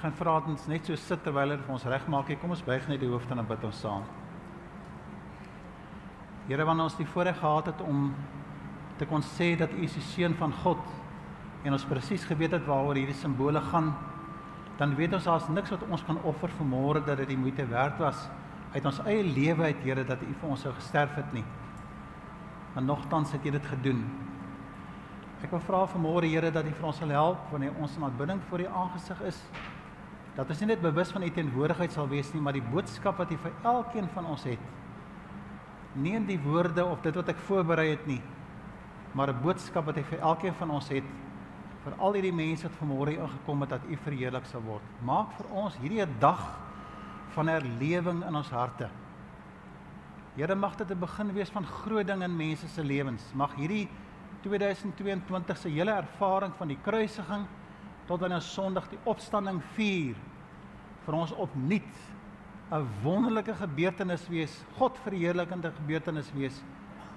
gaan vra dat ons net so sit terwyl hulle vir ons regmaak. Kom ons buig net die hoofde en bid ons saam. Here, wanneer ons die voorreg gehad het om te kon sê dat U is die seun van God en ons presies geweet het waaroor hierdie simbole gaan, dan weet ons daar's niks wat ons kan offer vir môre dat dit die moeite werd was uit ons eie lewe uit, Here, dat U vir ons sou gesterf het nie. Maar nogtans het U dit gedoen. Ek wil vra vir môre, Here, dat U vir ons sal help wanneer ons in aanbidding voor U aangesig is. Dat ons nie net bewus van U teenwoordigheid sal wees nie, maar die boodskap wat U vir elkeen van ons het in die woorde of dit wat ek voorberei het nie, maar 'n boodskap wat hy vir elkeen van ons het vir al hierdie mense wat vanmôre ingekom het dat U verheerlik sal word. Maak vir ons hierdie 'n dag van herlewing in ons harte. Here mag dit 'n begin wees van groot dinge in mense se lewens. Mag hierdie 2022 se hele ervaring van die kruisiging tot aan 'n Sondag die opstanding vier vir ons opnuut 'n wonderlike gebeurtenis wees, God verheerlikende gebeurtenis wees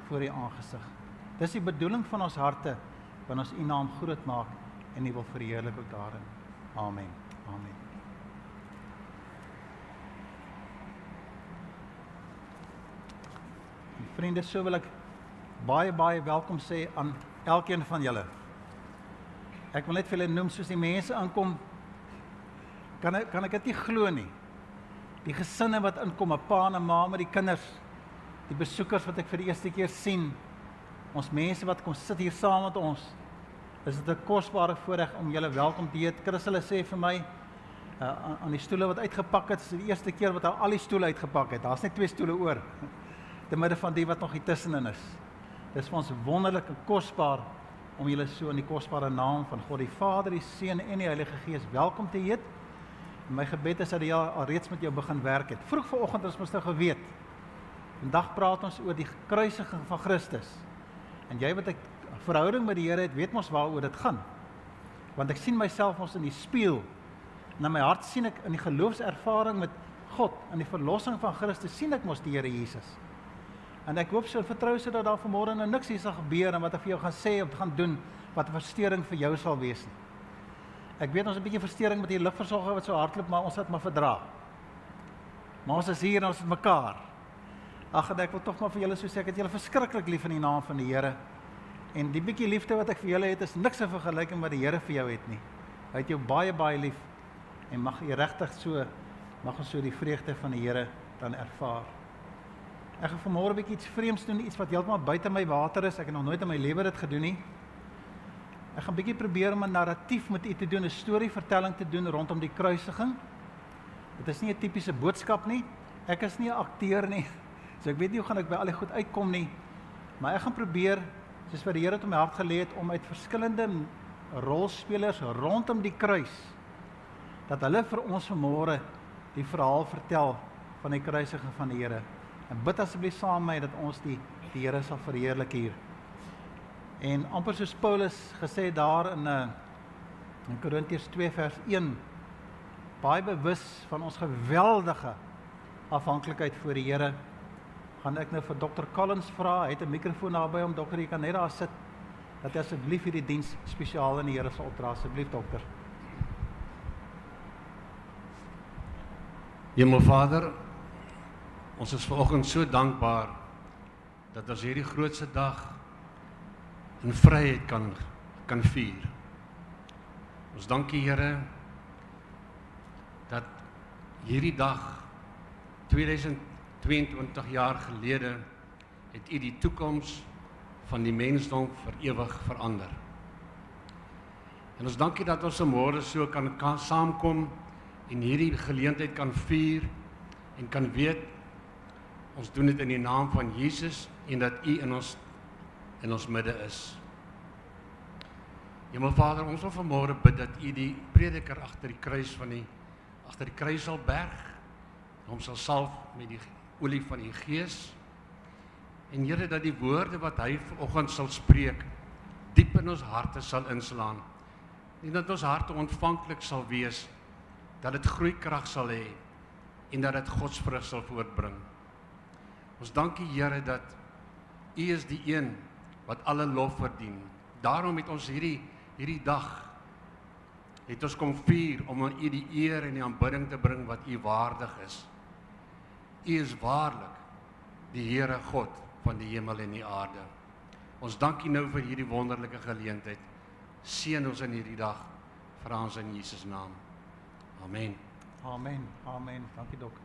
voor U aangesig. Dis die bedoeling van ons harte wanneer ons U naam groot maak en U wil verheerlik ook daarin. Amen. Amen. Vriende, so wil ek baie baie welkom sê aan elkeen van julle. Ek wil net vir julle noem soos die mense aankom kan ek kan ek dit nie glo nie die gesinne wat inkom, 'n pa en 'n ma met die kinders, die besoekers wat ek vir die eerste keer sien, ons mense wat kom sit hier saam met ons. Is dit 'n kosbare voorreg om julle welkom te heet. Chris hulle sê vir my uh, aan die stoele wat uitgepak het, is die eerste keer wat hy al die stoele uitgepak het. Daar's net twee stoele oor. Te midde van die wat nog hier tussenin is. Dis vir ons wonderlik en kosbaar om julle so in die kosbare naam van God die Vader, die Seun en die Heilige Gees welkom te heet. My gebed is dat die Here al reeds met jou begin werk het. Vroeg vanoggend het ons nou geweet. Vandag praat ons oor die kruisiging van Christus. En jy wat 'n verhouding met die Here het, weet mos waaroor dit gaan. Want ek sien myself ons in die spieël. En in my hart sien ek in die geloofservaring met God en die verlossing van Christus sien ek mos die Here Jesus. En ek hoop so vertrou so dat daar vanmôre nou niks hier sal gebeur en wat ek vir jou gaan sê of gaan doen wat 'n verstoring vir jou sal wees nie. Ek weet ons 'n bietjie verstoring met die lugversorger wat so hardloop, maar ons het maar verdra. Maar ons is hier en ons het mekaar. Ag, ek wil tog maar vir julle so sê ek het julle verskriklik lief in die naam van die Here. En die bietjie liefde wat ek vir julle het is niks in vergelyking wat die Here vir jou het nie. Hy het jou baie baie lief en mag jy regtig so mag ons so die vreugde van die Here dan ervaar. Ek gaan vanmôre 'n bietjie iets vreemds doen, iets wat heeltemal buite my water is. Ek het nog nooit in my lewe dit gedoen nie. Ek gaan bietjie probeer om 'n narratief met u te doen, 'n storievertelling te doen rondom die kruisiging. Dit is nie 'n tipiese boodskap nie. Ek is nie 'n akteur nie. So ek weet nie hoe gaan ek by al die goed uitkom nie. Maar ek gaan probeer soos wat die Here op my hart gelê het om uit verskillende rolspelers rondom die kruis dat hulle vir ons vanmôre die verhaal vertel van die kruisiging van die Here. En bid asseblief saam met my dat ons die die Here sal verheerlik hier. En amper soos Paulus gesê daar in 'n eh, in Korintiërs 2 vers 1 baie bewus van ons geweldige afhanklikheid voor die Here gaan ek nou vir Dr Collins vra. Hy het 'n mikrofoon naby hom. Dokter jy kan net daar sit dat asseblief hierdie diens spesiaal in die Here sal opdra. Asseblief dokter. Hemelvader ons is vanoggend so dankbaar dat ons hierdie grootste dag in vryheid kan kan vier. Ons dankie Here dat hierdie dag 2022 jaar gelede het U die toekoms van die mensdom vir ewig verander. En ons dankie dat ons môre so kan, kan saamkom en hierdie geleentheid kan vier en kan weet ons doen dit in die naam van Jesus en dat U in ons in ons midde is. Hemelvader, ons wil vanmôre bid dat U die prediker agter die kruis van die agter die kruis sal berg, hom sal salf met die olie van U Gees. En Here dat die woorde wat hy vanoggend sal spreek diep in ons harte sal inslaan. En dat ons harte ontvanklik sal wees dat dit groeikrag sal hê en dat dit godsvrug sal voortbring. Ons dankie Here dat U is die een wat alle lof verdien. Daarom het ons hierdie hierdie dag het ons kom vier om aan U die eer en die aanbidding te bring wat U waardig is. U is waarlik die Here God van die hemel en die aarde. Ons dank U nou vir hierdie wonderlike geleentheid. Seën ons in hierdie dag. Vra ons in Jesus naam. Amen. Amen. Amen. Dankie dok.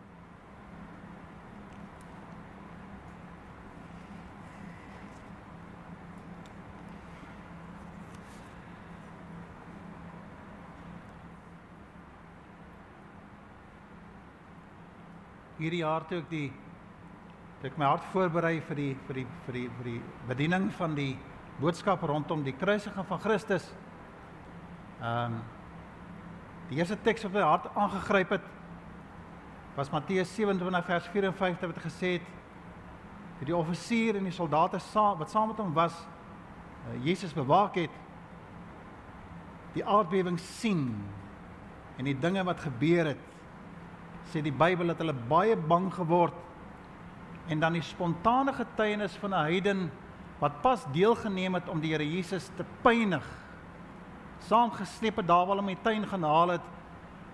Hierdie jaar toe ek die ek my hart voorberei vir die vir die vir die vir die bediening van die boodskap rondom die kruisiging van Christus. Ehm um, die eerste teks wat my hart aangegryp het was Matteus 27 vers 54 wat gesê het dat die offisier en die soldate saam wat saam met hom was uh, Jesus bewaak het die aardbewing sien en die dinge wat gebeur het sê die Bybel dat hulle baie bang geword en dan die spontane getuienis van 'n heiden wat pas deelgeneem het om die Here Jesus te pynig saamgesleep het daar waar hom die tuin gaan haal het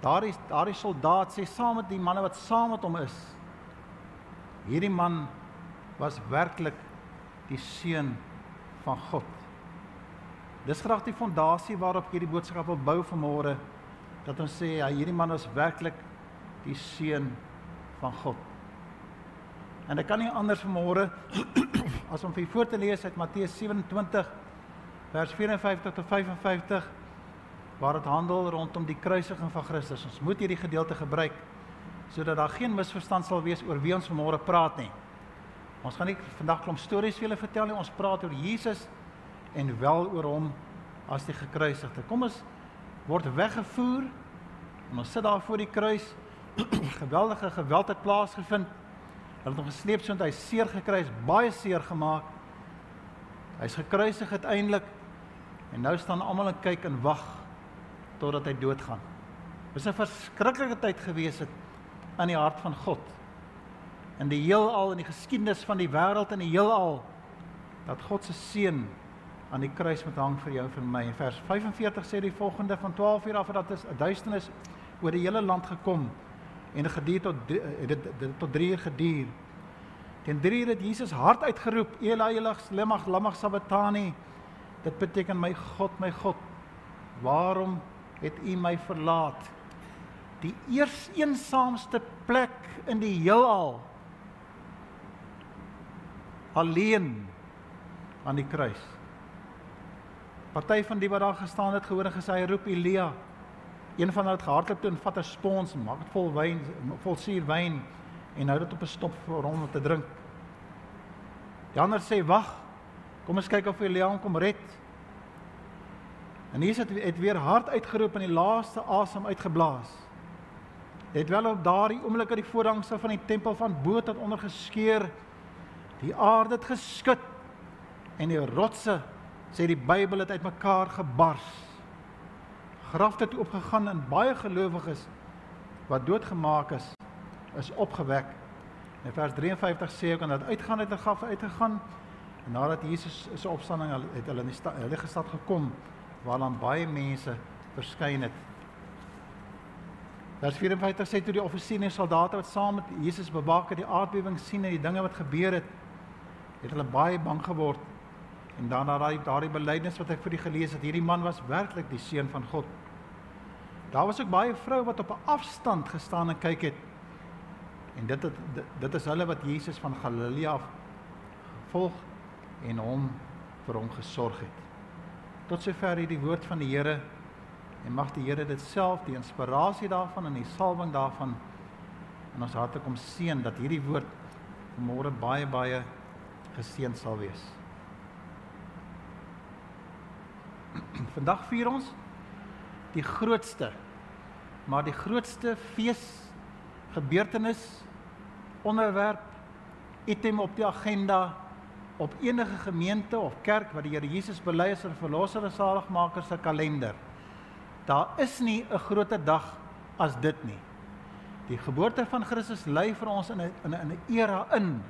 daardie daardie soldaat sê saam met die manne wat saam met hom is hierdie man was werklik die seun van God. Dis graag die fondasie waarop hierdie boodskap wil bou vanmôre dat ons sê ja hierdie man was werklik die seun van God. En ek kan nie anders vanmôre as om vir voor te lees uit Matteus 27 vers 54 tot 55 waar dit handel rondom die kruisiging van Christus. Ons moet hierdie gedeelte gebruik sodat daar geen misverstand sal wees oor wie ons vanmôre praat nie. Ons gaan nie vandag klomp stories vir julle vertel nie. Ons praat oor Jesus en wel oor hom as die gekruisigde. Kom ons word weggevoer en ons sit daar voor die kruis geweldige geweld het plaasgevind. Hulle het hom gesleep so dat hy seer gekry het, baie seer gemaak. Hy's gekruisig uiteindelik en nou staan almal en kyk en wag totdat hy doodgaan. Dis 'n verskriklike tyd gewees het in die hart van God. In die heelal en die geskiedenis van die wêreld en die heelal dat God se seun aan die kruis moet hang vir jou en vir my. In vers 45 sê die volgende van 12 uur af dat dit 'n duisternis oor die hele land gekom het en dit geduur tot het dit, dit tot 3 uur geduur. Teen 3 uur het Jesus hard uitgeroep: "Ela Ela lama lama sabachthani." Dit beteken my God, my God, waarom het U my verlaat? Die eers eensaamste plek in die heelal. Alleen aan die kruis. Party van die wat daar gestaan het gehoor en gesê hy roep Elia. Een van hulle het gehardloop toe en vat 'n spons, maak dit vol wyn, vol suur wyn en hou dit op 'n stop vir hom om te drink. Die ander sê: "Wag. Kom ons kyk of Elia kom red." En hier het het weer hard uitgeroep en die laaste asem uitgeblaas. Dit het wel op daardie oomblik uit die voorhangse van die tempel van bo tot onder geskeur. Die aarde het geskud en die rotse sê die Bybel het uitmekaar gebars graf het oopgegaan en baie gelowiges wat doodgemaak is is opgewek. In vers 53 sê ook dat uitgaan uit die graf uitgegaan en nadat Jesus se opstanding het hulle in die stad hulle gestad gekom waar dan baie mense verskyn het. Vers 54 sê toe die offisiere en soldate wat saam met Jesus bewaak het die aardbewing sien en die dinge wat gebeur het, het hulle baie bang geword. En dan daai daai belydenis wat ek vir u gelees het, hierdie man was werklik die seun van God. Daar was ook baie vroue wat op 'n afstand gestaan en kyk het. En dit het, dit is hulle wat Jesus van Galilea af volg en hom vir hom gesorg het. Tot sover hierdie woord van die Here en mag die Here dit self die inspirasie daarvan en die salwing daarvan in ons harte kom seën dat hierdie woord môre baie baie geseën sal wees. Vandag vier ons die grootste maar die grootste fees gebeurtenis onderwerp item op die agenda op enige gemeente of kerk wat die Here Jesus bely as 'n verlosser en saligmaker se kalender. Daar is nie 'n groter dag as dit nie. Die geboorte van Christus lê vir ons in 'n in 'n 'n era in.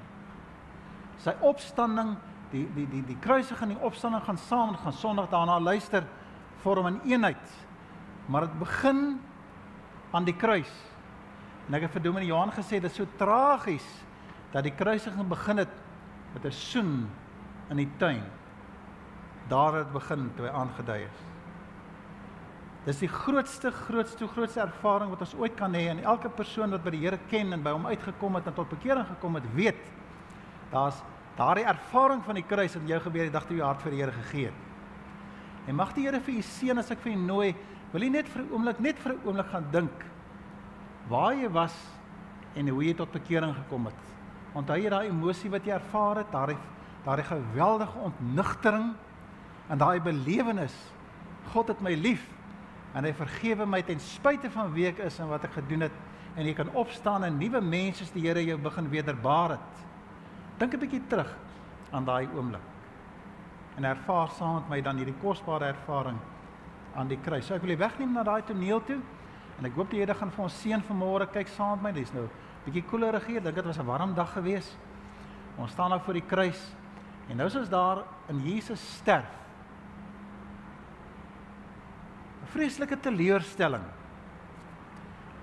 Sy opstanding, die die die die kruisiging en die opstanding gaan saam, gaan Sondag daarna luister vorm 'n eenheid Maar dit begin aan die kruis. En ek het vir Dominee Johan gesê dit is so tragies dat die kruisiging begin het met 'n soen in die tuin. Daar het begin toe hy aangedui is. Dis die grootste grootste grootste ervaring wat ons ooit kan hê en elke persoon wat by die Here ken en by hom uitgekom het en tot bekering gekom het, weet daar's daardie ervaring van die kruis in jou gebeur die dag toe jy hart vir die Here gegee het. En mag die Here vir u seën as ek vir u nooi, wil jy net vir 'n oomblik net vir 'n oomblik gaan dink waar jy was en hoe jy tot bekering gekom het. Onthou jy daai emosie wat jy ervaar het, daai daai geweldige ontnigtering en daai belewenis. God het my lief en hy vergewe my ten spyte van wie ek is en wat ek gedoen het en jy kan opstaan en nuwe mense die Here jou begin wederbaar het. Dink 'n bietjie terug aan daai oomblik. En ervaar saam met my dan hierdie kosbare ervaring aan die kruis. So ek wil jy wegneem na daai toneel toe. En ek hoop die Here gaan vir ons seën vanmôre. Kyk saam met my. Dis nou bietjie koeler hier. Dink dit was 'n warm dag geweest. Ons staan nou voor die kruis. En nou is ons daar in Jesus sterf. 'n Vreeslike teleurstelling.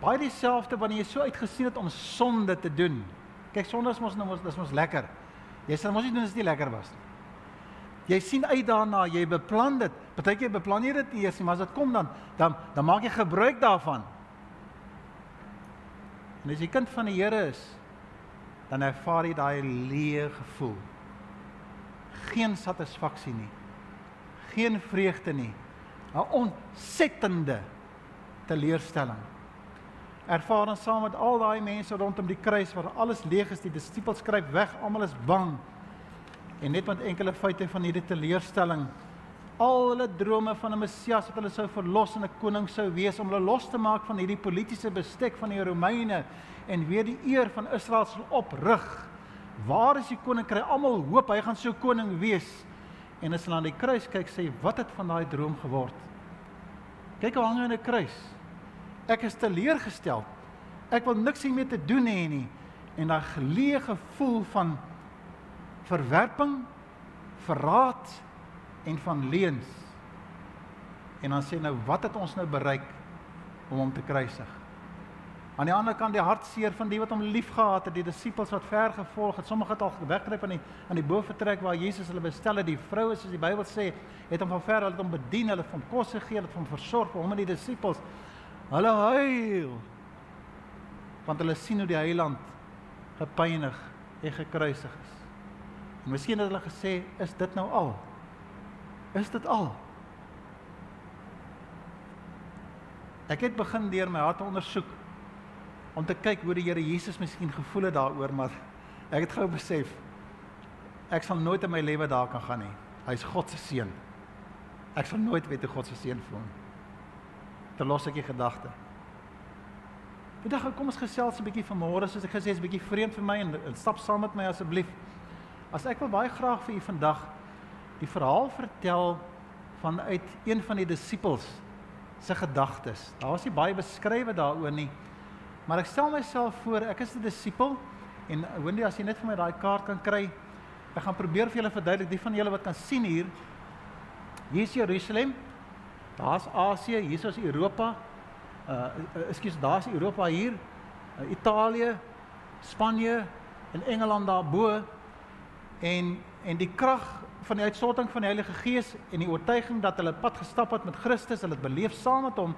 Baie dieselfde wanneer jy so uitgesien het om sonde te doen. Kyk, sonde is mos nou mos dis mos lekker. Jy sê mos nie doen dit lekker was nie. Jy sien uit daarna, jy beplan dit. Partykeer beplan jy dit eers, maar as dit kom dan dan dan maak jy gebruik daarvan. En as jy kind van die Here is, dan ervaar jy daai leë gevoel. Geen satisfaksie nie. Geen vreugde nie. 'n Ontsettende teleurstelling. Ervaar dan saam met al daai mense rondom die kruis waar alles leeg is, die disippels skryf weg, almal is bang. En net met enkele feite van hierdie teleurstelling, al hulle drome van 'n Messias wat hulle sou verlos en 'n koning sou wees om hulle los te maak van hierdie politieke bestek van die Romeine en weer die eer van Israel sal oprig. Waar is die koninkryk? Almal hoop hy gaan so koning wees. En as hulle aan die kruis kyk, sê wat het van daai droom geword? Kyk hoe hang hy aan 'n kruis. Ek is teleurgestel. Ek wil niks hiermee te doen hê nie. En daai geleë gevoel van verwerping, verraad en van leuns. En dan sê nou wat het ons nou bereik om hom te kruisig? Aan die ander kant die hartseer van die wat hom liefgehad het, die disippels wat ver gevolg het, sommige het al weggryp aan die aan die boefretrek waar Jesus hulle bestel het. Die vroue soos die Bybel sê, het hom van ver hulle het hom bedien, hulle het hom kos gegee, hulle het hom versorg hom en die disippels. Hulle huil. Want hulle sien hoe die heiland gepynig en gekruisig is. En miskien het hulle gesê, is dit nou al? Is dit al? Ek het begin deur my hart te ondersoek om te kyk hoe die Here Jesus miskien gevoel het daaroor, maar ek het gou besef ek sal nooit in my lewe daar kan gaan nie. Hy's God se seun. Ek sal nooit weet hoe God se seun voel. Te los ek die gedagte. Ek dink kom ons gesels 'n bietjie vanmôre, soos ek gesê het, is 'n bietjie vreemd vir my en, en stap saam met my asseblief. As ek wil baie graag vir u vandag die verhaal vertel vanuit een van die disippels se gedagtes. Daar was nie baie beskrywe daaroor nie. Maar ek stel myself voor, ek is 'n disipel en Wendy as jy net vir my daai kaart kan kry, ek gaan probeer vir julle verduidelik die van julle wat kan sien hier. Hier is Jerusalem. Daar's Asië, hier is Europa. Uh ekskuus, daar's Europa hier. Uh, Italië, Spanje en Engeland daarbo en en die krag van die uitstorting van die Heilige Gees en die oortuiging dat hulle pad gestap het met Christus, hulle het beleef saam met hom,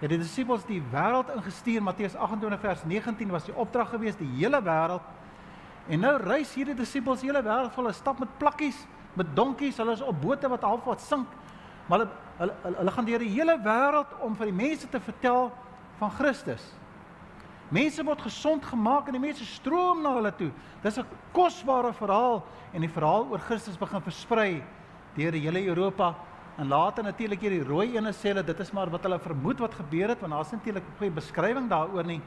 het die disippels die wêreld ingestuur. Matteus 28 vers 19 was die opdrag geweest die hele wêreld. En nou reis hierdie disippels die hele wêreld hulle stap met plakkies, met donkies, hulle is op bote wat halfpad sink. Maar hulle hulle, hulle, hulle gaan deur die hele wêreld om vir die mense te vertel van Christus. Mense word gesond gemaak en die mense stroom na hulle toe. Dis 'n kosbare verhaal en die verhaal oor Christus begin versprei deur die hele Europa en later natuurlik hier die rooi ene sê hulle dit is maar wat hulle vermoed wat gebeur het want daar's natuurlik 'n goeie beskrywing daaroor nie.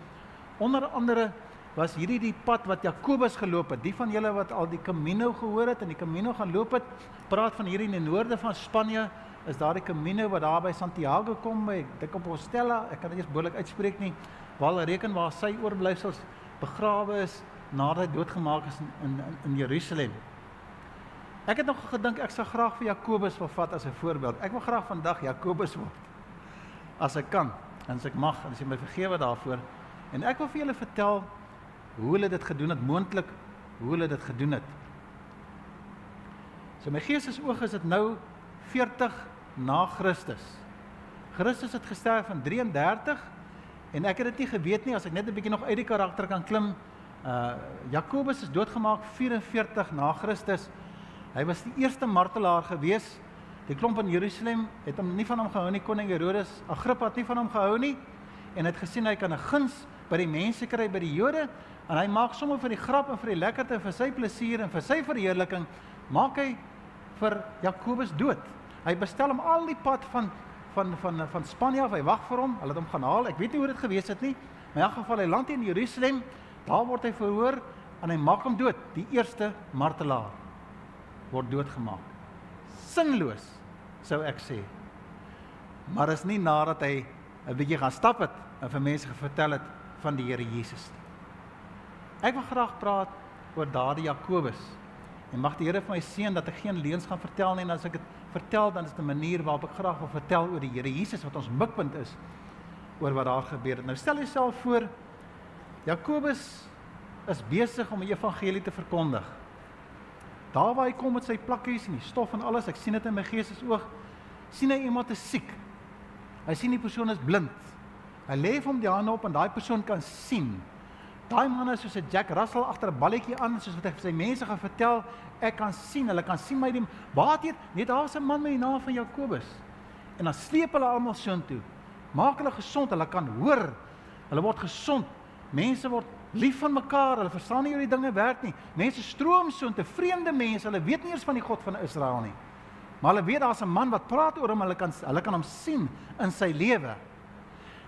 Onder andere was hierdie die pad wat Jakobus geloop het. Die van julle wat al die Camino gehoor het en die Camino gaan loop het, praat van hierdie in die noorde van Spanje is daar die Camino wat daar by Santiago kom by Dik Compostela. Ek kan dit eers behoorlik uitspreek nie waar hulle reken waar sy oorblyfsels begrawe is nadat hy doodgemaak is in in, in Jerusalem. Ek het nog gedink ek sou graag vir Jakobus wil vat as 'n voorbeeld. Ek wil graag vandag Jakobus word. as ek kan en as ek mag en as jy my vergewe daarvoor. En ek wil vir julle vertel hoe hulle dit gedoen het, moontlik hoe hulle dit gedoen het. So my gees is oog is dit nou 40 na Christus. Christus het gesterf in 33 en ek het dit nie geweet nie as ek net 'n bietjie nog uit die karakter kan klim. Uh Jakobus is doodgemaak 44 na Christus. Hy was die eerste martelaar gewees. Die klomp in Jerusalem het hom nie van hom gehou nie. Koning Herodes Agrippa het nie van hom gehou nie en het gesien hy kan 'n guns by die mense kry by die Jode en hy maak sommer vir die grap en vir die lekkerte vir sy plesier en vir sy verheerliking maak hy vir Jakobus dood. Hy bestel hom al die pad van van van van Spanje af. Hy wag vir hom. Hulle het hom gaan haal. Ek weet nie hoe dit gewees het nie. Maar in elk geval hy land in Jerusalem. Daar word hy verhoor en hy maak hom dood. Die eerste martelaar word doodgemaak. Sinloos sou ek sê. Maar is nie nadat hy 'n bietjie gaan stap het en vir mense vertel het van die Here Jesus nie. Ek wil graag praat oor daardie Jakobus. En mag die Here vir my seën dat ek geen leuns gaan vertel nie en as ek dit vertel dan is dit 'n manier waarop ek graag wil vertel oor die Here Jesus wat ons mikpunt is oor wat daar gebeur het. Nou stel jouself voor Jakobus is besig om die evangelie te verkondig. Daar waar hy kom met sy plakkies en die stof en alles, ek sien dit in my gees is oog, sien hy iemand is siek. Hy sien die persoon is blind. Hy lê hom die hande op en daai persoon kan sien. Daai man is soos 'n Jack Russell agter 'n balletjie aan, soos wat hy sy mense gaan vertel, ek kan sien, hulle kan sien my die waar het net daar's 'n man met die naam van Jakobus. En dan sleep hulle almal soontoe. Maak hulle gesond, hulle kan hoor. Hulle word gesond. Mense word lief van mekaar. Hulle verstaan nie hoe die dinge werk nie. Mense stroom soontoe, vreemde mense. Hulle weet nie eens van die God van Israel nie. Maar hulle weet daar's 'n man wat praat oor hom. Hulle kan hulle kan hom sien in sy lewe.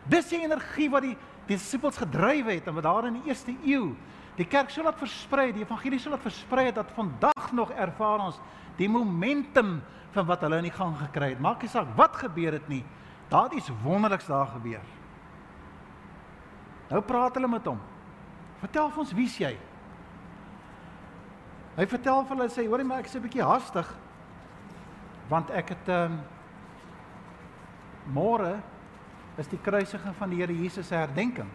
Dis die energie wat die disippels gedryf het en wat daar in die eerste eeu die kerk so laat versprei, die evangelie so laat versprei het dat vandag nog ervaar ons die momentum van wat hulle in die gang gekry het. Maak nie saak wat gebeur het nie. Daar het iets wonderliks daar gebeur. Nou praat hulle met hom. Vertel vir ons wie's jy? Hy vertel vir hulle sê, hoorie maar ek is 'n bietjie haastig want ek het ehm um, môre is die kruisiging van die Here Jesus se herdenking.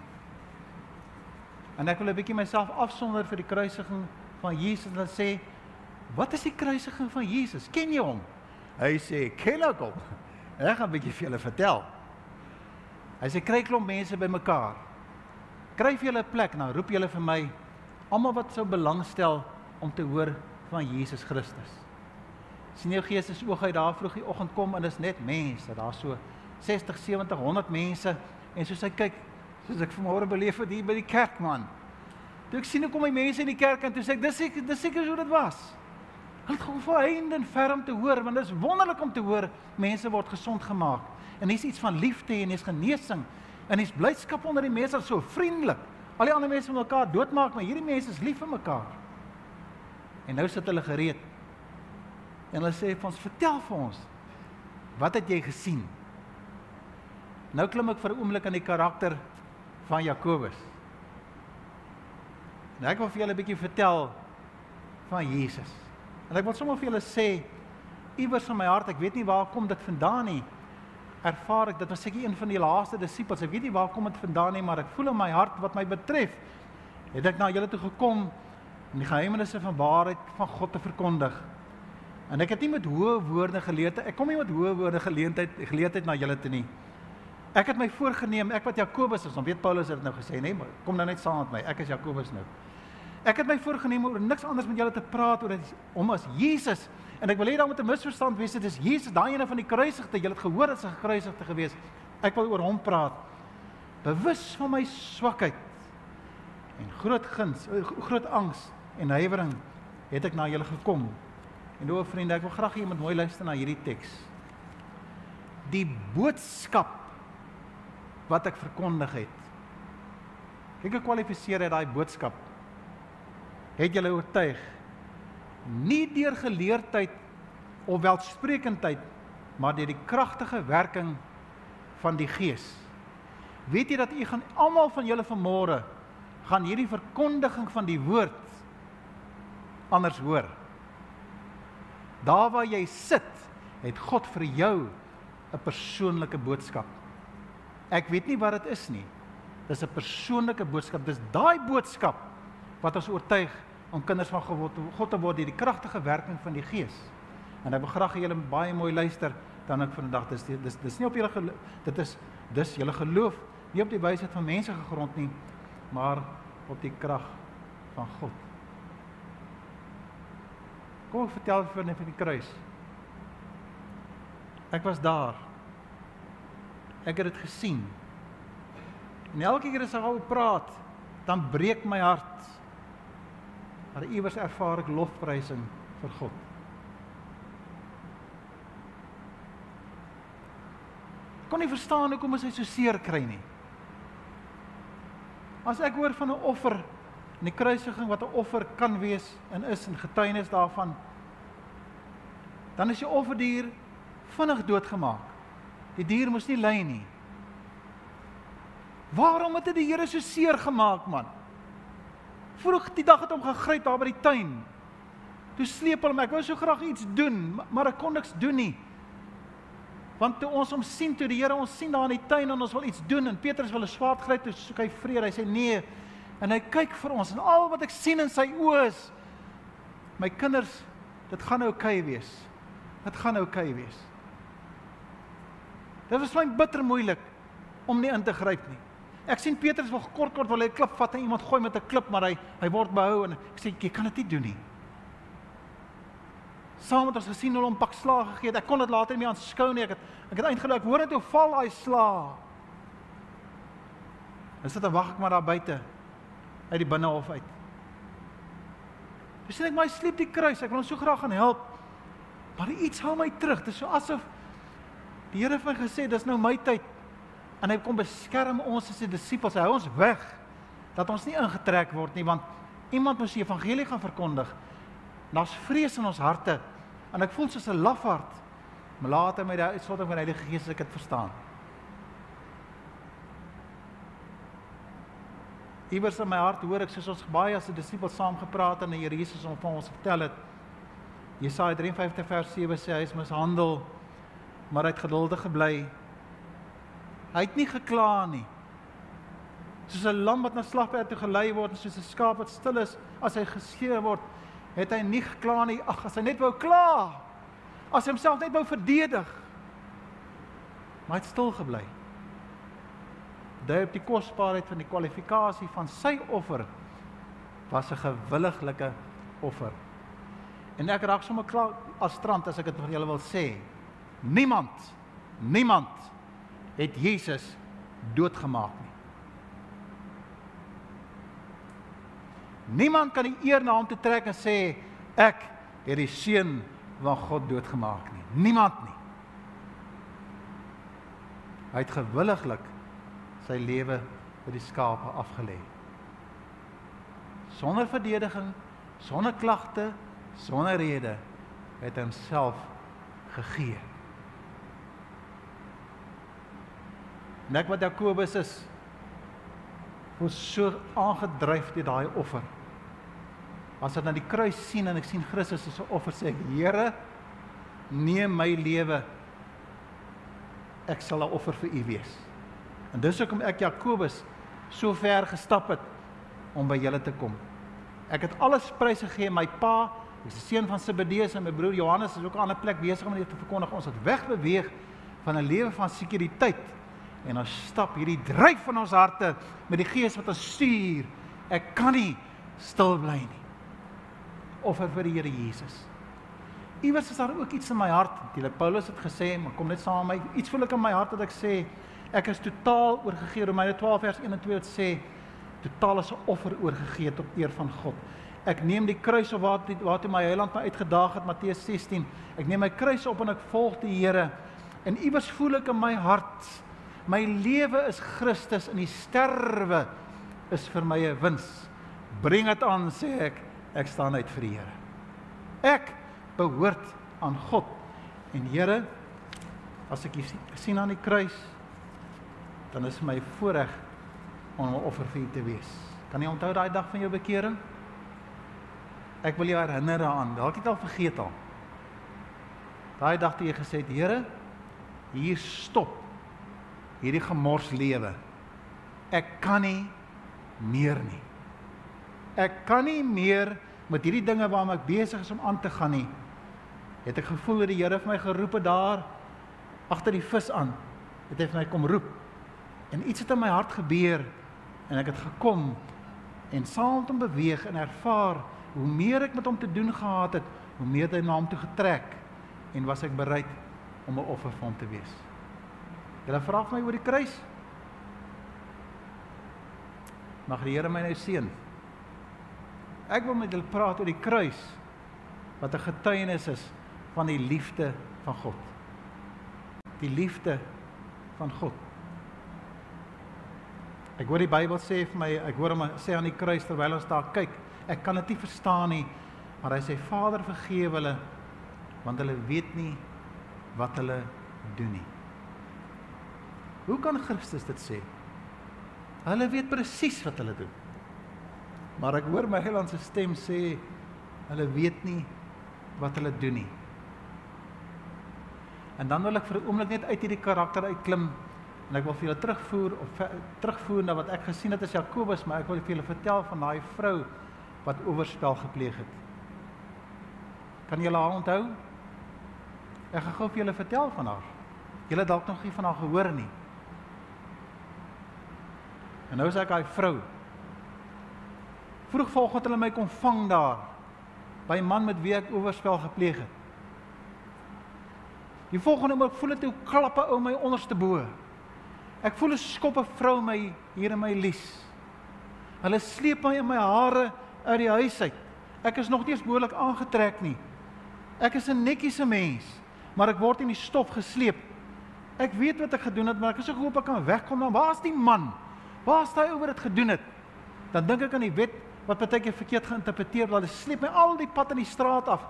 En ek wil 'n bietjie myself afsonder vir die kruisiging van Jesus en sê, "Wat is die kruisiging van Jesus? Ken jy hom?" Hy sê, "Ken ek hom." Ek gaan 'n bietjie vir julle vertel. Hy sê, "Kry klomp mense bymekaar. Kry vir julle 'n plek, dan roep julle vir my almal wat sou belangstel om te hoor van Jesus Christus." Sien jou gees is oog uit daar vroeg die oggend kom en dis net mense, daar's so 60, 70, 100 mense en soos hy kyk, soos ek vanmôre beleef het hier by die kerk man. Toe ek sien hoe kom die mense in die kerk en toe sê ek dis seker dis seker hoe dit was. Hulle het gewoon verhind en ferm te hoor want dit is wonderlik om te hoor mense word gesond gemaak. En hier's iets van liefde en hier's genesing en hier's blydskap onder die mense so vriendelik. Al die ander mense wil mekaar doodmaak, maar hierdie mense is lief vir mekaar. En nou sit hulle gereed. En hulle sê vir ons, "Vertel vir ons, wat het jy gesien?" Nou klim ek vir 'n oomblik aan die karakter van Jakobus. En ek wil vir julle 'n bietjie vertel van Jesus. En ek wil sommer vir julle sê iewers in my hart, ek weet nie waar kom dit vandaan nie. Ervaar ek dit was seker een van die laaste disippels. Ek weet nie waar kom dit vandaan nie, maar ek voel in my hart wat my betref, het ek na julle toe gekom om die geheimenisse van waarheid van God te verkondig. En ek het nie met hoë woorde geleer te ek kom nie met hoë woorde geleentheid geleentheid na julle toe nie. Ek het my voorgenem, ek wat Jakobus is, dan weet Paulus het nou gesê, nee, maar kom nou net saam met my. Ek is Jakobus nou. Ek het my voorgenem oor niks anders met julle te praat oor om as Jesus. En ek wil hê daar moet 'n misverstand wees, dit is Jesus, daai ene van die kruisigte. Jy het gehoor dat hy gekruisigde gewees. Ek wil oor hom praat. Bewus van my swakheid en groot guns, eh, groot angs en huiwering het ek na julle gekom. En o, vriende, ek wil graag hê jy moet mooi luister na hierdie teks. Die boodskap wat ek verkondig het. Kyk hoe kwalifiseer hy daai boodskap. Het julle oortuig nie deur geleerdheid of welsprekendheid, maar deur die kragtige werking van die Gees. Weet jy dat u gaan almal van julle vanmôre gaan hierdie verkondiging van die woord anders hoor. Daar waar jy sit, het God vir jou 'n persoonlike boodskap. Ek weet nie wat dit is nie. Dis 'n persoonlike boodskap. Dis daai boodskap wat ons oortuig om kinders van God te word deur die kragtige werking van die Gees. En ek wil graag hê julle moet baie mooi luister dan ek vandag dis dis dis nie op julle dit is dis julle geloof nie op die wysheid van mense gegrond nie, maar op die krag van God. Kom ek vertel vir net van die kruis. Ek was daar. Ek het dit gesien. En elke keer as ek oor praat, dan breek my hart. Maar iewers ervaar ek lofprysing vir God. Kon nie verstaan hoekom hy so seer kry nie. As ek hoor van 'n offer en die kruisiging wat 'n offer kan wees en is en getuienis daarvan, dan is die offerdier vinnig doodgemaak. Die dier moes nie ly nie. Waarom het dit die Here so seer gemaak, man? Vroeg die dag het hom gegryp daar by die tuin. Toe sleep hom, ek wou so graag iets doen, maar ek kon niks doen nie. Want toe ons hom sien, toe die Here ons sien daar in die tuin en ons wil iets doen en Petrus wil 'n swaard gryp, toe soek hy vrede. Hy sê nee. En hy kyk vir ons en al wat ek sien in sy oë is my kinders, dit gaan oukei okay wees. Dit gaan oukei okay wees. Dit was my bitter moeilik om nie in te gryp nie. Ek sien Petrus wil kort kort wil hy 'n klip vat en iemand gooi met 'n klip, maar hy hy word behou en ek sê jy kan dit nie doen nie. Saam met ons gesien hulle hom pak slaag gegee. Ek kon dit later nie meer aanskou nie. Ek het ek het eintlik ek hoor net hoe val daai slaag. En sit en wag ek maar daar buite uit die binnehof uit. Dis net my sleep die kruis. Ek wil hom so graag gaan help. Maar iets hou my terug. Dit is so asof Die Here het my gesê dis nou my tyd. En hy kom beskerm ons as sy disippels. Hy hou ons weg dat ons nie ingetrek word nie want iemand moet die evangelie gaan verkondig. Daar's vrees in ons harte en ek voel soos 'n lafaard. Maar later met die uitstorting van die Heilige Gees ek dit verstaan. Iewers in my hart hoor ek soos ons baie as 'n disipel saam gepraat en die Here Jesus hom vir ons vertel het. Jesaja 53 vers 7 sê hy is mishandel maar hy het geduldig gebly. Hy het nie gekla nie. Soos 'n lam wat na slagperd toe gelei word en soos 'n skaap wat stil is as hy geskeer word, het hy nie gekla nie. Ag, as hy net wou kla. As hy homself net wou verdedig. Maar hy het stil gebly. Daai op die kosbaarheid van die kwalifikasie van sy offer was 'n gewilliglike offer. En ek raak sommer klaar as strand as ek dit vir julle wil sê. Niemand niemand het Jesus doodgemaak nie. Niemand kan die eer na hom toe trek en sê ek het die seun van God doodgemaak nie. Niemand nie. Hy het gewilliglik sy lewe vir die skape afgelê. Sonder verdediging, sonder klagte, sonder rede het hy homself gegee. Net wat Jakobus is was so aangedryf deur daai offer. As ek na die kruis sien en ek sien Christus as 'n offer sê ek Here neem my lewe ek sal 'n offer vir U wees. En dis hoekom ek Jakobus so ver gestap het om by julle te kom. Ek het alles pryse gegee my pa, die seun van Zebedeus en my broer Johannes is ook aan 'n plek besig om dit te verkondig. Ons het wegbeweeg van 'n lewe van sekuriteit en ons stap hierdie dryf van ons harte met die gees wat ons stuur. Ek kan nie stil bly nie. Offer vir die Here Jesus. Iewers is daar ook iets in my hart. Natuurlik Paulus het gesê, maar kom net saam met my. Iets voel ek in my hart dat ek sê ek is totaal oorgegee. Romeine 12 vers 1 en 2 wat sê totaal as 'n offer oorgegee tot eer van God. Ek neem die kruis op waar waar toe my Heiland my uitgedaag het Matteus 16. Ek neem my kruis op en ek volg die Here. En iewers voel ek in my hart My lewe is Christus en die sterwe is vir my 'n wins. Bring dit aan sê ek, ek staan uit vir die Here. Ek behoort aan God. En Here, as ek sien aan die kruis, dan is my voorreg om 'n offer vir U te wees. Kan jy onthou daai dag van jou bekering? Ek wil jou herinner daaraan. Dalk het jy al vergeet al. Daai dag toe jy gesê het, Here, hier stop hierdie gemors lewe. Ek kan nie meer nie. Ek kan nie meer met hierdie dinge waarmee ek besig is om aan te gaan nie. Het ek gevoel dat die Here vir my geroep het daar agter die vis aan. Het hy vir my kom roep. En iets het in my hart gebeur en ek het gekom en saam met hom beweeg en ervaar hoe meer ek met hom te doen gehad het, hoe meer hy na hom toe getrek en was ek bereid om 'n offer vir hom te wees. Hulle vra my oor die kruis. Mag die Here my nou seën. Ek wil met julle praat oor die kruis wat 'n getuienis is van die liefde van God. Die liefde van God. Ek hoor die Bybel sê vir my, ek hoor hom sê aan die kruis terwyl ons daar kyk, ek kan dit nie verstaan nie, maar hy sê Vader vergewe hulle want hulle weet nie wat hulle doen nie. Hoe kan Christus dit sê? Hulle weet presies wat hulle doen. Maar ek hoor my Heiland se stem sê hulle weet nie wat hulle doen nie. En dan wil ek vir 'n oomblik net uit hierdie karakter uitklim en ek wil vir julle terugvoer of terugvoer na wat ek gesien het as Jakobus, maar ek wil vir julle vertel van daai vrou wat oorspel gepleeg het. Kan julle haar onthou? Ek gaan gou vir julle vertel van haar. Julle dalk nog nie van haar gehoor nie. En nou is ek daai vrou. Vroeg vanoggend hulle my kom vang daar by 'n man met wie ek oorspel gepleeg het. Die volgende oomblik voel dit hoe klappe ou my onderste bo. Ek voel 'n skop 'n vrou my hier in my lies. Hulle sleep my in my hare uit die huis uit. Ek is nog nie eens behoorlik aangetrek nie. Ek is 'n netjiese mens, maar ek word in die stof gesleep. Ek weet wat ek gedoen het, maar ek is so gehoop ek kan wegkom. Dan waar's die man? Waar's hy oor dit gedoen het? Dan dink ek aan die wet wat baie keer verkeerd geïnterpreteer word. Hulle sleep my al die pad in die straat af.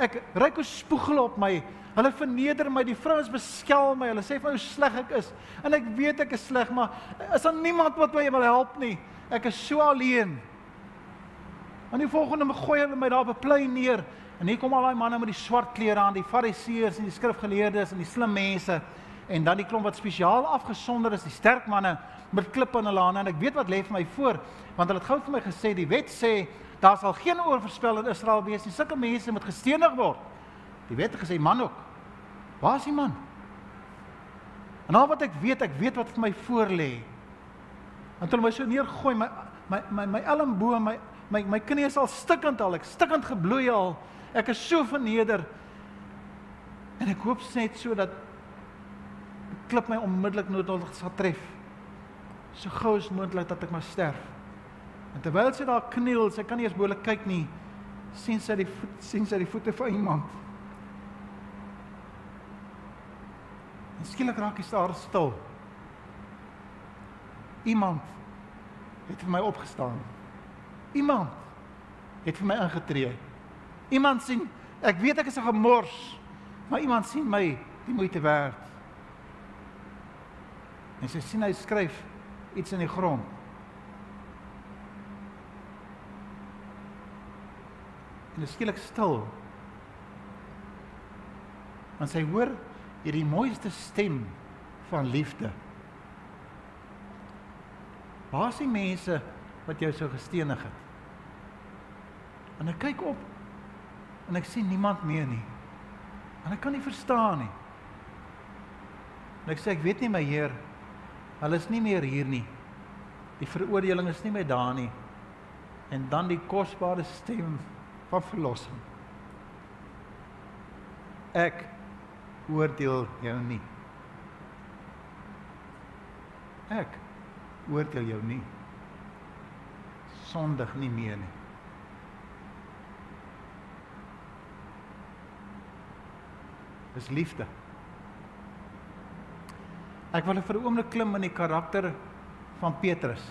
Ek ry ko spoegel op my. Hulle verneder my, die vrouens beskel my. Hulle sê vir my hoe sleg ek is. En ek weet ek is sleg, maar is daar niemand wat my wil help nie? Ek is so alleen. En die volgende gooi hulle my daar op 'n plein neer. En hier kom al daai manne met die swart klere aan, die fariseërs en die skrifgeleerdes en die slim mense en dan die klomp wat spesiaal afgesonder is, die sterk manne met klippe in hulle hande en ek weet wat lê vir my voor, want hulle het gou vir my gesê die wet sê daar sal geen oorverspel in Israel wees nie. Sulke mense moet gestenig word. Die wet het gesê man ook. Waar is die man? En al wat ek weet, ek weet wat vir my voor lê. Want hulle my so neergooi, my my my my elmboë, my my my knie is al stikkend al, ek stikkend gebloei al. Ek is so verneder. En ek hoop net so dat klip my onmiddellik noodwendig sal tref. So gou as moontlik dat ek maar sterf. En terwyl sy daar kniel, sy kan nie eens behoorlik kyk nie, sien sy die voet, sien sy die voete van iemand. En skielik raak hy staar stil. Iemand het vir my opgestaan. Iemand het vir my ingetree. Iemand sien, ek weet ek is 'n gemors, maar iemand sien my die moeite werd. En sy sien hy skryf iets in die grond. En dit skielik stil. En sy hoor hierdie mooiste stem van liefde. Waar is die mense wat jou so gestenig het? En ek kyk op en ek sien niemand meer nie. En ek kan nie verstaan nie. En ek sê ek weet nie my Heer, hulle is nie meer hier nie. Die veroordeling is nie meer daar nie. En dan die kosbare stem van verlossing. Ek oordeel jou nie. Ek oordeel jou nie. Sondig nie meer nie. Dis liefde. Ek wil vir 'n oomblik klim in die karakter van Petrus.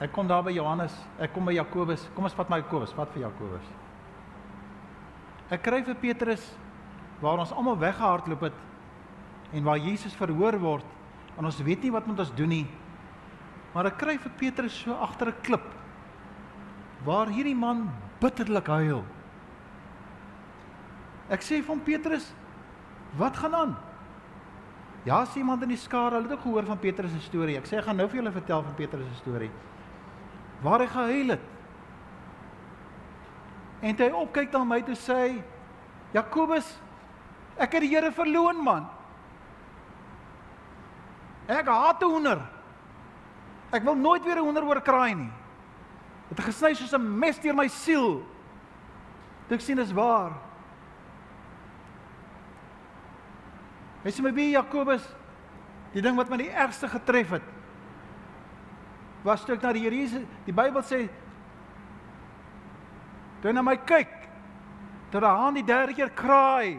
Ek kom daar by Johannes, ek kom by Jakobus. Kom ons vat my Jakobus, wat vir Jakobus. Ek kry vir Petrus waar ons almal weggehardloop het en waar Jesus verhoor word en ons weet nie wat moet ons doen nie. Maar ek kry vir Petrus so agter 'n klip waar hierdie man bitterlik huil. Ek sê van Petrus, wat gaan aan? Ja, sê iemand in die skare, hulle het ook gehoor van Petrus se storie. Ek sê ek gaan nou vir julle vertel van Petrus se storie. Waar hy gehuil het. En toe hy opkyk na my toe sê hy, Jakobus, ek het die Here verloon man. Ek haat hoender. Ek wil nooit weer 'n hoender oor kraai nie. Dit gesny soos 'n mes deur my siel. Dit sien is waar. Hy sê my wie Jakobus, die ding wat my die ergste getref het, was toe ek na die Here Jesus, die Bybel sê toe na my kyk, toe die haan die derde keer kraai,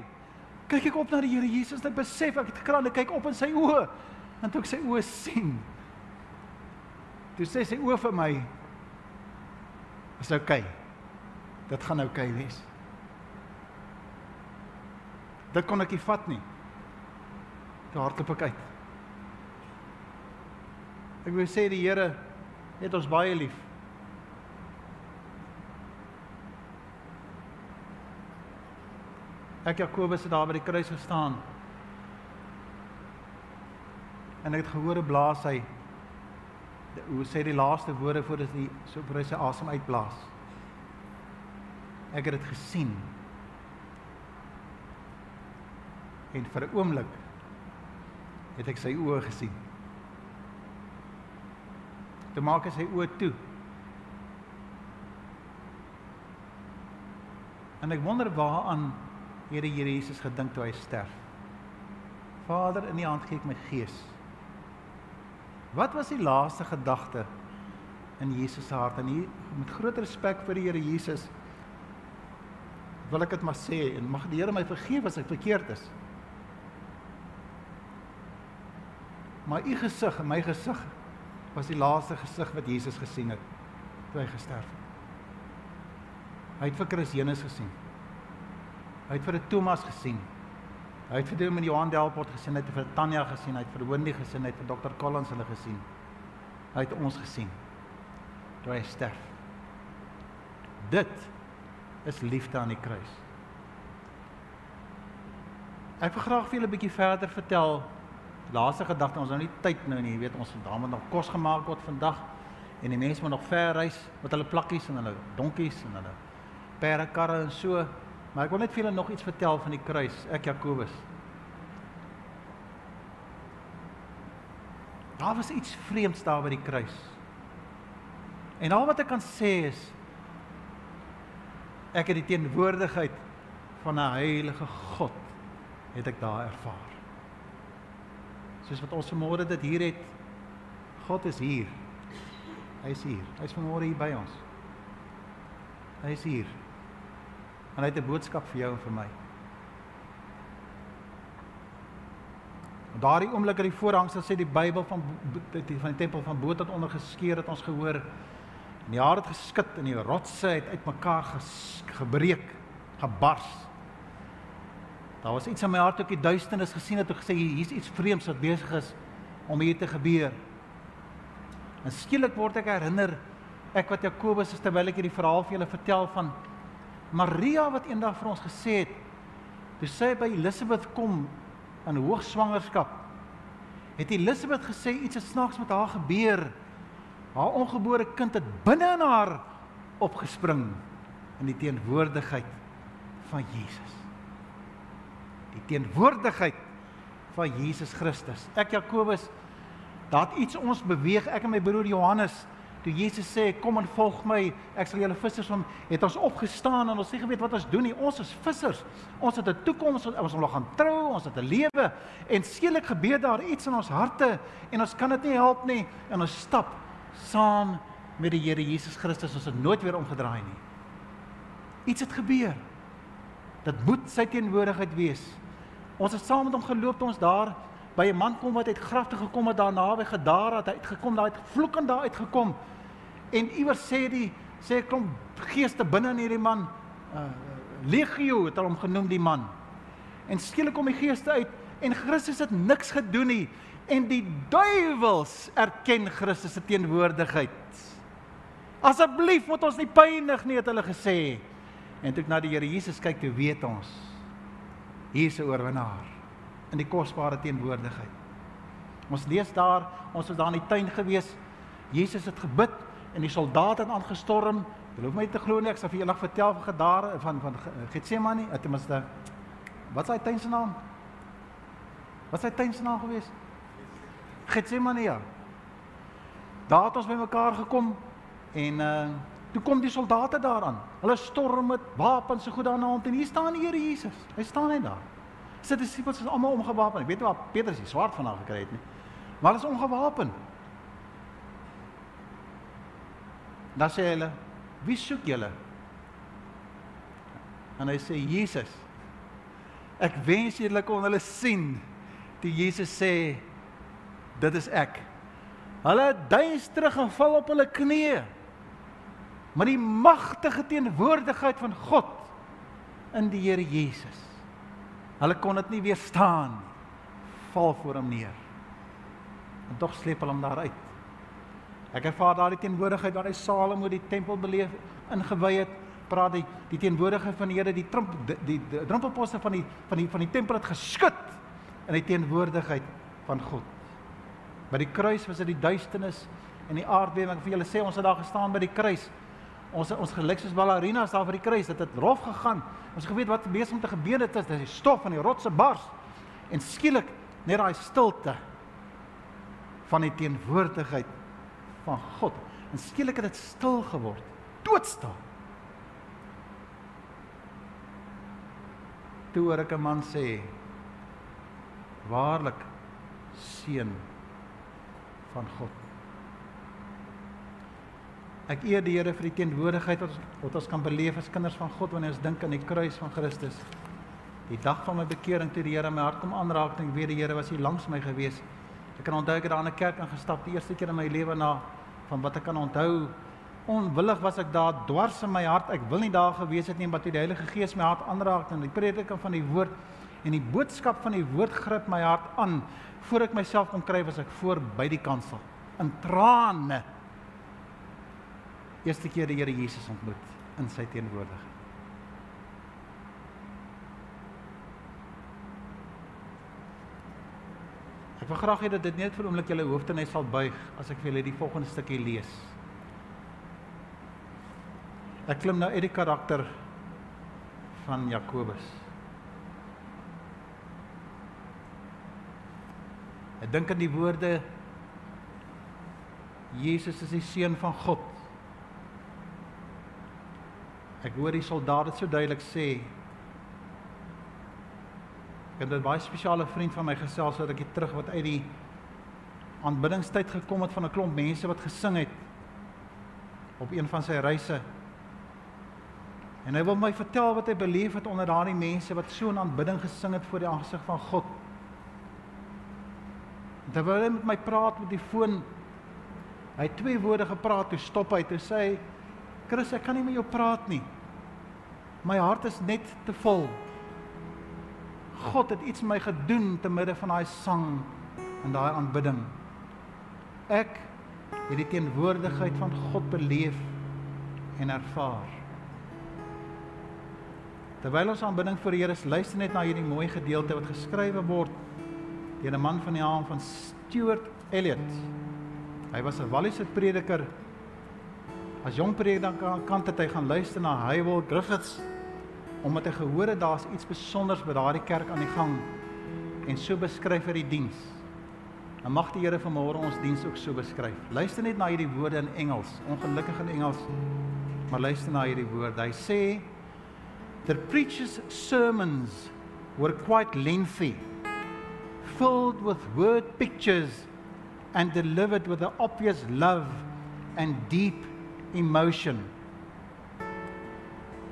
kyk ek op na die Here Jesus en ek besef ek het gekraai en ek kyk op in sy oë en toe ek sy oë sien. Toe sê sy oë vir my is oukei. Okay. Dit gaan oukei okay wees. Dit kon ek nie vat nie. Toe hardloop ek uit. Ek wil sê die Here het ons baie lief. Ek Jakobus het daar by die kruis gestaan. En ek het gehoor blaas hy hoe sê die laaste woorde voordat hy so vir sy asem uitblaas. Ek het dit gesien. En vir 'n oomblik het ek sy oë gesien. Toe maak hy sy oë toe. En ek wonder waaraan Here Here Jesus gedink toe hy sterf. Vader, in U hand gee ek my gees. Wat was die laaste gedagte in Jesus se hart en hier met groot respek vir die Here Jesus wil ek dit maar sê en mag die Here my vergewe as ek verkeerd is. Maar u gesig en my gesig was die laaste gesig wat Jesus gesien het toe hy gesterf het. Hy het vir Christus gesien. Hy het vir Thomas gesien. Hy het vir hom in Johan Delport gesien, hy het vir Tanya gesien, hy het vir Wendy gesien, hy het vir Dr. Collins hulle gesien. Hy het ons gesien toe hy sterf. Dit is liefde aan die kruis. Ek wil graag vir julle 'n bietjie verder vertel. Laaste gedagte, ons nou nie tyd nou nie, jy weet ons daar moet nog kos gemaak word vandag en die mense moet nog ver reis met hulle plakkies en hulle donkies en hulle perdekarre en so. Maar ek wil net vir julle nog iets vertel van die kruis, ek Jakobus. Daar was iets vreemds daar by die kruis. En al wat ek kan sê is ek het die teenwoordigheid van 'n heilige God het ek daar ervaar. Soos wat ons vanmôre dit hier het. God is hier. Hy is hier. Hy is vanmôre hier by ons. Hy is hier. En hy het 'n boodskap vir jou en vir my. Daardie oomblik uit die voorhangsel sê die Bybel van die van die tempel van bo tot onder geskeur het ons gehoor. En die aarde het geskit en die rotse het uitmekaar ges, gebreek, gebars. Daar was iets in my hart ook die duisternis gesien het en gesê hier's iets vreemds wat besig is om hier te gebeur. En skielik word ek herinner ek wat Jakobus is terwyl ek hierdie verhaal vir julle vertel van Maria wat eendag vir ons gesê het toe sy by Elisabeth kom in hoogswangerskap het Elisabeth gesê iets het snaaks met haar gebeur haar ongebore kind het binne in haar opgespring in die teenwoordigheid van Jesus die teenwoordigheid van Jesus Christus ek Jakobus daat iets ons beweeg ek en my broer Johannes Toe Jesus sê kom en volg my, ek sal julle vissers van het ons opgestaan en ons sê geweet wat ons doen nie. Ons is vissers. Ons het 'n toekoms, ons wil gaan trou, ons het 'n lewe en skielik gebeur daar iets in ons harte en ons kan dit nie help nie en ons stap saam met die Here Jesus Christus. Ons het nooit weer omgedraai nie. Iets het gebeur. Dit moet sy teenwoordigheid wees. Ons het saam met hom geloop toe ons daar by 'n man kom wat uit grafte gekom het daar naby Gadara, hy het gekom daar uit vloekend daar uitgekom. En iewers sê die sê kom geeste binne in hierdie man. Uh, Legio het hom genoem die man. En skielik kom die geeste uit en Christus het niks gedoen nie en die duiwels erken Christus se teenwoordigheid. Asseblief moet ons nie pynig nie het hulle gesê. En toe ek na die Here Jesus kyk, toe weet ons 'n oorwinnaar in die kosbare teenwoordigheid. Ons lees daar, ons was daar in die tuin gewees. Jesus het gebid en die soldate het aangestorm. Jy hoef my te glo nie, ek sal vir julle vertel van gedare van van Getsemane, ten minste Wat is hy tuin se naam? Wat is hy tuin se naam gewees? Getsemane. Ja. Daar het ons bymekaar gekom en uh toe kom die soldate daaraan. Hulle storm met wapens so goed daarna om en hier staan die Here Jesus. Hy staan net daar. Sy disippels is almal omgewapen. Ek weet waar Petrus die swaard vandaan gekry het nie. Maar hulle is ongewapen. Dan sê hulle, "Wie soek julle?" En hy sê, "Jesus." Ek wens julle kon hulle sien. Toe Jesus sê, "Dit is ek." Hulle duins terug en val op hulle knieë. Maar die magtige teenwoordigheid van God in die Here Jesus. Hulle kon dit nie weerstaan nie. Val voor hom neer. En tog sleep hulle hom daar uit. Ek ervaar daardie teenwoordigheid hy Salomo die tempel beleef ingewy het, praat die die teenwoordigheid van die Here, die tromp die, die, die drempelposte van die van die van die tempel het geskud in die teenwoordigheid van God. By die kruis was dit die duisternis en die aardbewing. Vir julle sê ons het daar gestaan by die kruis. Ons ons gelyk soos ballerinas daar vir die kruis. Dit het rof gegaan. Ons geweet wat besig om te gebeur het is dat die stof van die rotse bars en skielik net daai stilte van die teenwoordigheid van God. En skielik het dit stil geword. Doodstil. Toe hoor ek 'n man sê: "Waarlik seun van God." Ek eer die Here vir die teenwoordigheid wat ons wat ons kan beleef as kinders van God wanneer ons dink aan die kruis van Christus. Die dag van my bekering toe die Here my hart kom aanraak en ek weet die Here was hier langs my gewees. Ek kan onthou ek het daar in 'n kerk ingestap die eerste keer in my lewe na van wat ek kan onthou. Onwillig was ek daar dwars in my hart. Ek wil nie daar gewees het nie, toe die Heilige Gees my hart aanraak en die prediking van die woord en die boodskap van die woord gryp my hart aan. Voor ek myself kon kry was ek voor by die kansel in trane. Eerste keer die Here Jesus ontmoet in sy teenwoordigheid. Ek wil graag hê dat dit net vir 'n oomblik julle hoofde net sal buig as ek vir julle die volgende stukkie lees. Ek klim nou uit die karakter van Jakobus. Ek dink aan die woorde Jesus is die seun van God. Ek hoor die soldaat dit so duidelik sê Ek het 'n baie spesiale vriend van my gesels sodat ek hier terug wat uit die aanbiddingstyd gekom het van 'n klomp mense wat gesing het op een van sy reise. En hy wil my vertel wat hy beleef het onder daardie mense wat so 'n aanbidding gesing het voor die aangesig van God. En terwyl hy met my praat met die foon, hy het twee woorde gepraat, toe stop hy, toe sê hy: "Chris, ek kan nie met jou praat nie. My hart is net te vol." God het iets met my gedoen te midde van daai sang en daai aanbidding. Ek het die teenwoordigheid van God beleef en ervaar. Terwyl ons aanbidding vir die Here is, luister net na hierdie mooi gedeelte wat geskrywe word deur 'n man van die naam van Stuart Elliot. Hy was 'n Walliese prediker. As jong prediker kan dit hy gaan luister na Hywel Griffiths omdat hy gehoor het daar's iets spesiaals by daardie kerk aan die gang en so beskryf hy die diens. En mag die Here vanmôre ons diens ook so beskryf. Luister net na hierdie woorde in Engels, ongelukkig in Engels. Maar luister na hierdie woorde. Hy sê the preacher's sermons were quite lengthy, filled with word pictures and delivered with an obvious love and deep emotion.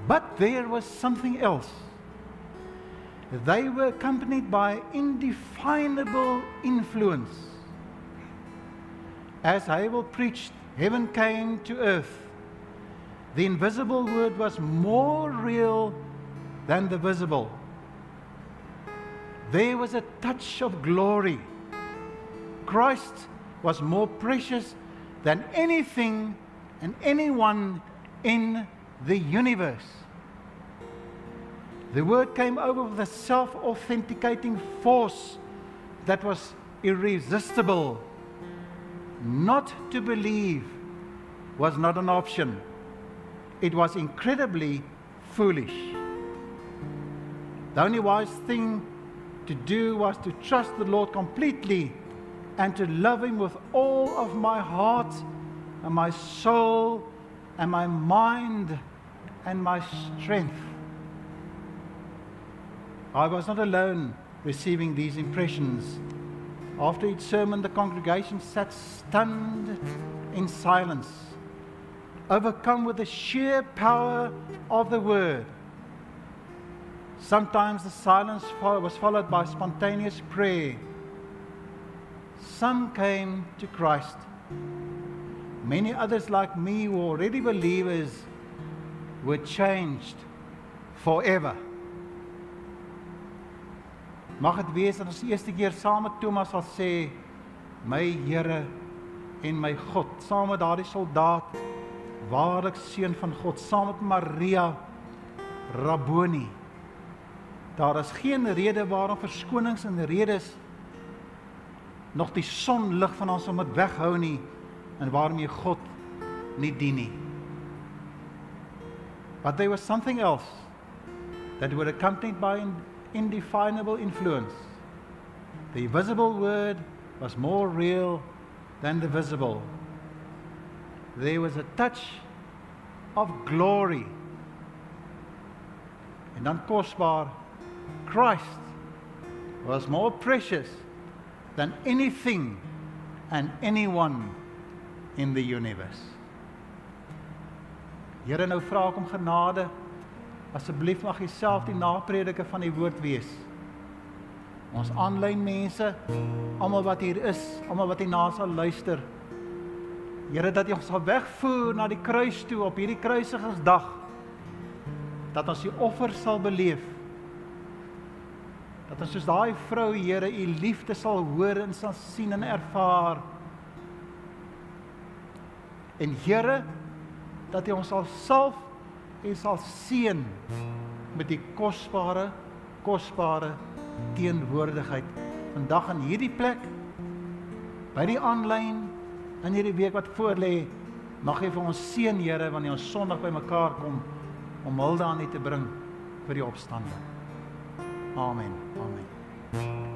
But there was something else. They were accompanied by indefinable influence. As Abel preached, heaven came to earth. The invisible word was more real than the visible. There was a touch of glory. Christ was more precious than anything and anyone in the universe. The word came over with a self authenticating force that was irresistible. Not to believe was not an option, it was incredibly foolish. The only wise thing to do was to trust the Lord completely and to love Him with all of my heart and my soul and my mind and my strength. I was not alone receiving these impressions. After each sermon, the congregation sat stunned in silence, overcome with the sheer power of the word. Sometimes the silence was followed by spontaneous prayer. Some came to Christ. Many others, like me, were already believers, were changed forever. Mag dit wees dat ons die eerste keer saam met Thomas sal sê my Here en my God, saam met daardie soldaat, waarlik seun van God, saam met Maria Rabboni. Daar is geen rede waarom verskonings en redes nog die sonlig van ons om dit weghou nie en waarmee God nie dien nie. But there was something else that were accompanied by an indefinable influence. The visible word was more real than the visible. There was a touch of glory. En dan kosbaar Christ was more precious than anything and anyone in the universe. Here nou vra ek om genade. Asseblief mag U self die naprediker van die woord wees. Ons aanlyn mense, almal wat hier is, almal wat hierna sal luister. Here dat U ons sal wegvoer na die kruis toe op hierdie kruisigingsdag. Dat ons die offer sal beleef. Dat ons soos daai vrou, Here, U liefde sal hoor en sal sien en ervaar. En Here, dat U ons sal salf en sal seën met die kosbare kosbare teenwoordigheid vandag in hierdie plek by die aanlyn in hierdie week wat voorlê mag jy vir ons seën Here wanneer ons Sondag bymekaar kom om hulde aan U te bring vir die opstanding. Amen. Amen.